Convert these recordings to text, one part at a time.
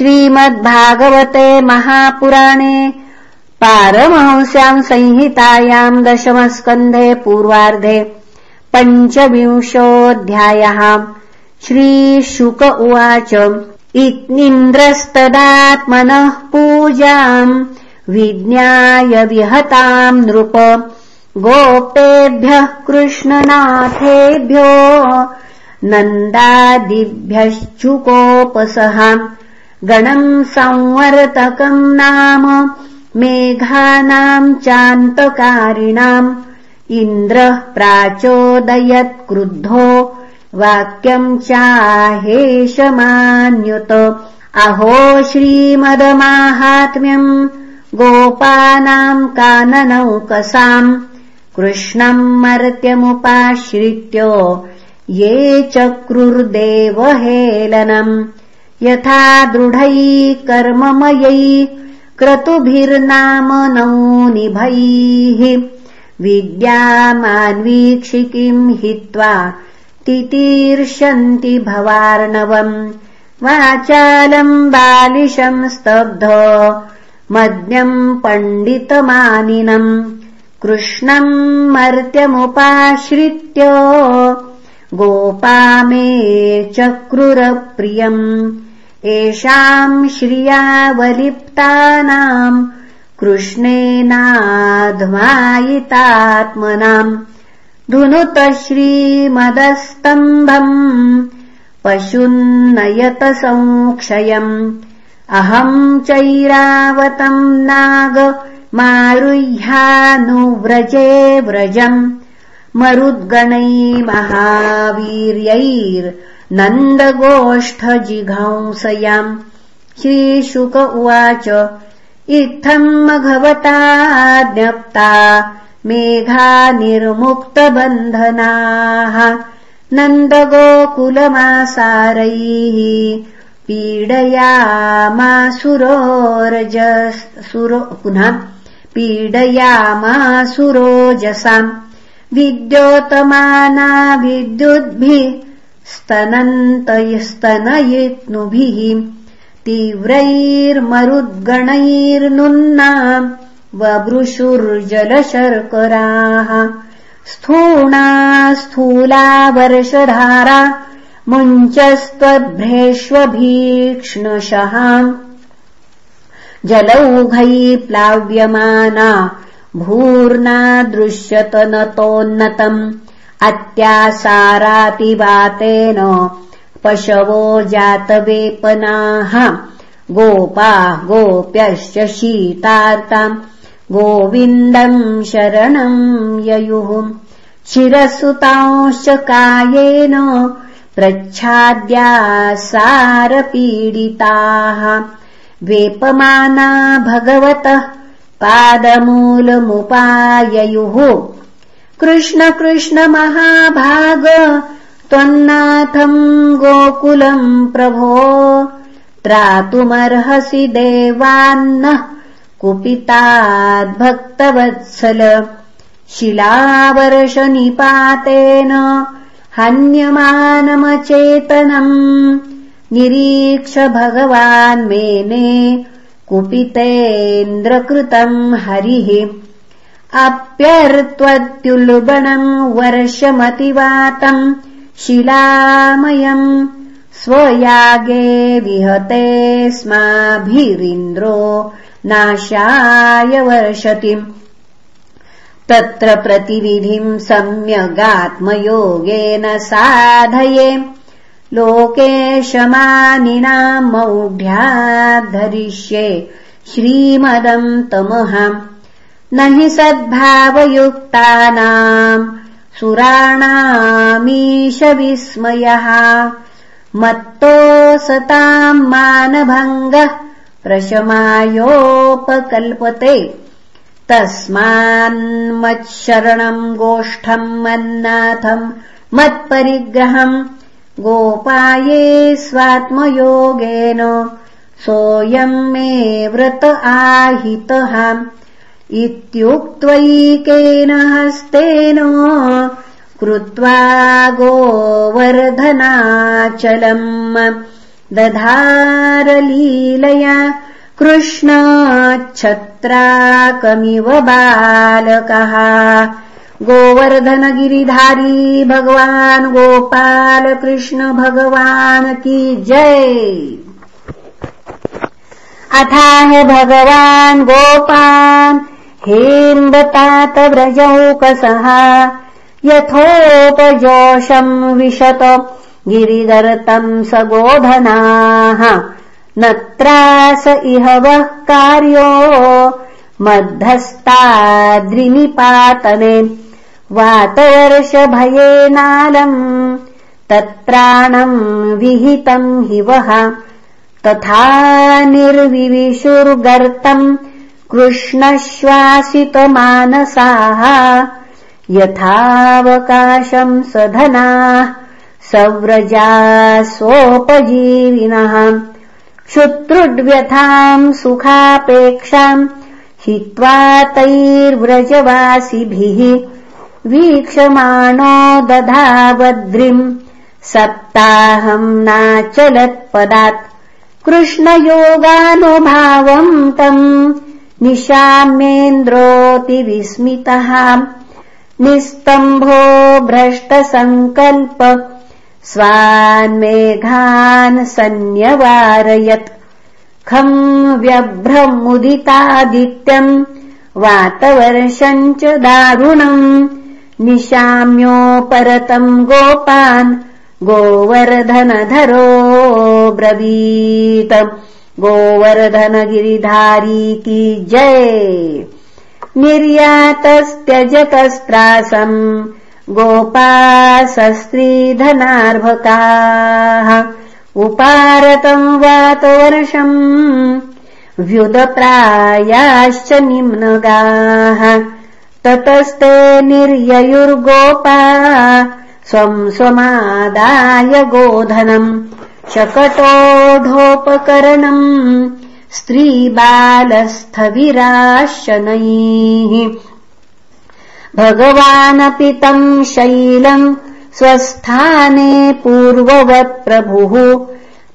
श्रीमद्भागवते महापुराणे पारमहंस्याम् संहितायाम् दशमस्कन्धे पूर्वार्धे पञ्चविंशोऽध्यायः। श्रीशुक उवाच। इन्द्रस्तदात्मनः पूजाम् विज्ञाय विहताम् नृप। गोपेभ्यः कृष्णनाथेभ्यो नन्दादिभ्यश्चुकोपसहाम् गणम् संवर्तकम् नाम। मेघानाम् चान्तकारिणाम्। इन्द्रः प्राचोदयत्क्रुद्धो वाक्यम् चाहेशमान्युत। अहो श्रीमदमाहात्म्यम्। गोपानाम् काननौकसाम्। कृष्णम् मर्त्यमुपाश्रित्य। ये चक्रुर्देवहेलनम् यथा दृढै कर्ममयै क्रतुभिर्नाम नौनिभैः विद्यामान्वीक्षिकीम् हित्वा तितीर्षन्ति भवार्णवम्। वाचालम् बालिशम् स्तब्ध मद्यम् पण्डितमानिनम् कृष्णम् मर्त्यमुपाश्रित्य। गोपा मे चक्रुरप्रियम् येषाम् श्रियावलिप्तानाम् कृष्णेनाध्मायितात्मनाम् धुनुत श्रीमदस्तम्भम् पशुन्नयत संक्षयम् अहम् चैरावतम् नाग मारुह्यानुव्रजे व्रजम् मरुद्गणै महावीर्यैर् नन्दगोष्ठजिघंसयाम्। श्रीशुक उवाच इत्थम् भगवता ज्ञप्ता मेघा निर्मुक्तबन्धनाः नन्दगोकुलमासारैः पीडयामासुरोरजसुरो पुनः पीडयामासुरोजसाम् विद्योतमाना विद्युद्भिः स्तनन्तयस्तनयित्नुभिः तीव्रैर्मरुद्गणैर्नुन्ना ववृषुर्जलशर्कराः स्थूणा स्थूला वर्षधारा मुञ्चस्त्वभ्रेष्वभीक्ष्णशः जलौघै प्लाव्यमाना भूर्ना दृश्यत नतोन्नतम् अत्यासारातिवातेन पशवो जातवेपनाः। गोपा गोप्यश्च शीतार्ताम् गोविन्दम् शरणम् ययुः। शिरसुतांश्च कायेन प्रच्छाद्यासारपीडिताः वेपमाना भगवतः पादमूलमुपाययुः। कृष्ण कृष्ण महाभाग त्वन्नाथम् गोकुलम् प्रभो। त्रातुमर्हसि देवान्नः कुपिताद्भक्तवत्सल। शिलावर्षनिपातेन हन्यमानमचेतनम् निरीक्ष भगवान् मेने कुपितेन्द्रकृतम् हरिः। अप्यर्त्वत्युल्बणम् वर्षमतिवातम् शिलामयम् स्वयागे विहते स्माभिरिन्द्रो नाशाय वर्षतिम् तत्र प्रतिविधिम् सम्यगात्मयोगेन साधये लोके शमानिनाम् मौढ्याद्धरिष्ये श्रीमदम् तमः न हि सद्भावयुक्तानाम् सुराणामीशविस्मयः मत्तो सताम् मानभङ्गः प्रशमायोपकल्पते। तस्मान्मच्छरणम् गोष्ठम् मन्नाथम् मत्परिग्रहम् गोपाये स्वात्मयोगेन सोऽयम् मे व्रत आहितः इत्युक्त्वैकेन हस्तेन कृत्वा गोवर्धनाचलम् दधारलीलया कृष्णाच्छत्राकमिव बालकः गोवर्धनगिरिधारी भगवान् गोपाल कृष्ण भगवान् की जय। अथाह भगवान् गोपान् हेन्दतात व्रजौकसः यथोपजोषम् विशत गिरिगर्तम् स गोधनाः न त्रास इह वः कार्यो मद्धस्ताद्रिनिपातने वातवर्षभयेनालम् तत्राणम् विहितम् हि वः तथा निर्विविशुर्गर्तम् कृष्णश्वासितमानसाः यथावकाशम् सधनाः सव्रजा सोपजीविनः शुत्रुड्व्यथाम् सुखापेक्षाम् हित्वा तैर्व्रजवासिभिः वीक्षमाणो दधावद्रिम्। सप्ताहम् नाचलत्पदात्। कृष्णयोगानुभावम् तम् निशाम्येन्द्रोऽतिविस्मितः निस्तम्भो भ्रष्टसङ्कल्प। स्वान्मेघान् सन्न्यवारयत्। खम् व्यभ्रमुदितादित्यम्। वातवर्षम् च दारुणम् निशाम्योपरतम् गोपान् गोवर्धनधरो ब्रवीत गोवर्धनगिरिधारी की जय। निर्यातस्त्यजतस्त्रासम् गोपासस्त्रीधनार्भकाः। उपारतम् वातवर्षम् व्युदप्रायाश्च निम्नगाः ततस्ते निर्ययुर्गोपा स्वम् स्वमादाय गोधनम् शकटोढोपकरणम् स्त्रीबालस्थविराशनैः। भगवानपि तम् शैलम् स्वस्थाने पूर्ववत्प्रभुः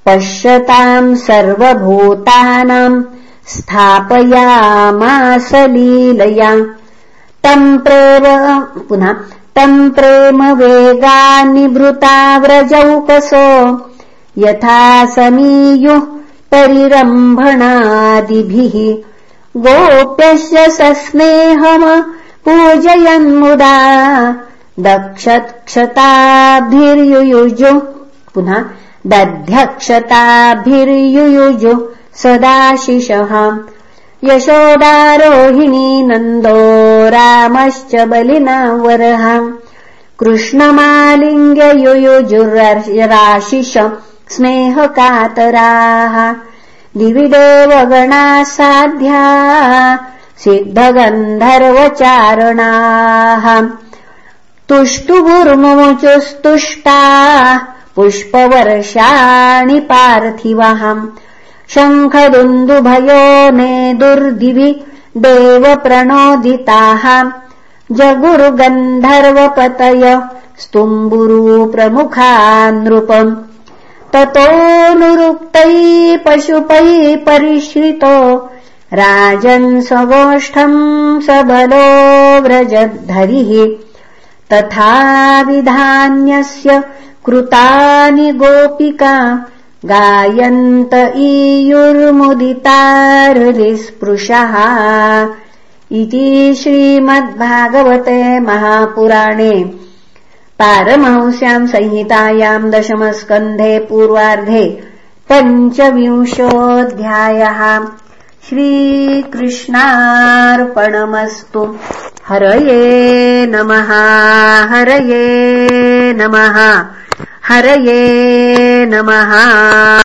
पश्यताम् सर्वभूतानाम् स्थापयामास लीलया तम् प्रेम पुनः तम् प्रेम वेगानिभृता व्रजौकसो यथा समीयुः परिरम्भणादिभिः। गोप्यस्य सस्नेहम पूजयन्मुदा दक्षक्षताभिर्युयुजु पुनः दध्यक्षताभिर्युयुजु सदाशिषः यशोदारोहिणी नन्दो रामश्च बलिना वरः। कृष्णमालिङ्गयुयुजुराशिष स्नेहकातराः। दिविदेवगणा साध्या सिद्धगन्धर्वचारणाः। तुष्टुभुर्मुचुस्तुष्टा पुष्पवर्षाणि पार्थिवः शङ्खदुन्दुभयो नेदुर्दिवि देवप्रणोदिताः। जगुरुगन्धर्वपतय स्तुम्बुरुप्रमुखा नृपम् ततोऽनुरुक्तैः पशुपैः परिश्रितो। राजन् स्वगोष्ठम् सबलो व्रजद्धरिः तथा विधान्यस्य कृतानि गोपिका गायन्त ईयुर्मुदितार्दिस्पृशः इति श्रीमद्भागवते महापुराणे पारमहंस्याम् संहितायाम् दशमस्कन्धे पूर्वार्धे पञ्चविंशोऽध्यायः श्रीकृष्णार्पणमस्तु। हरये नमः हरये नमः हरये नमः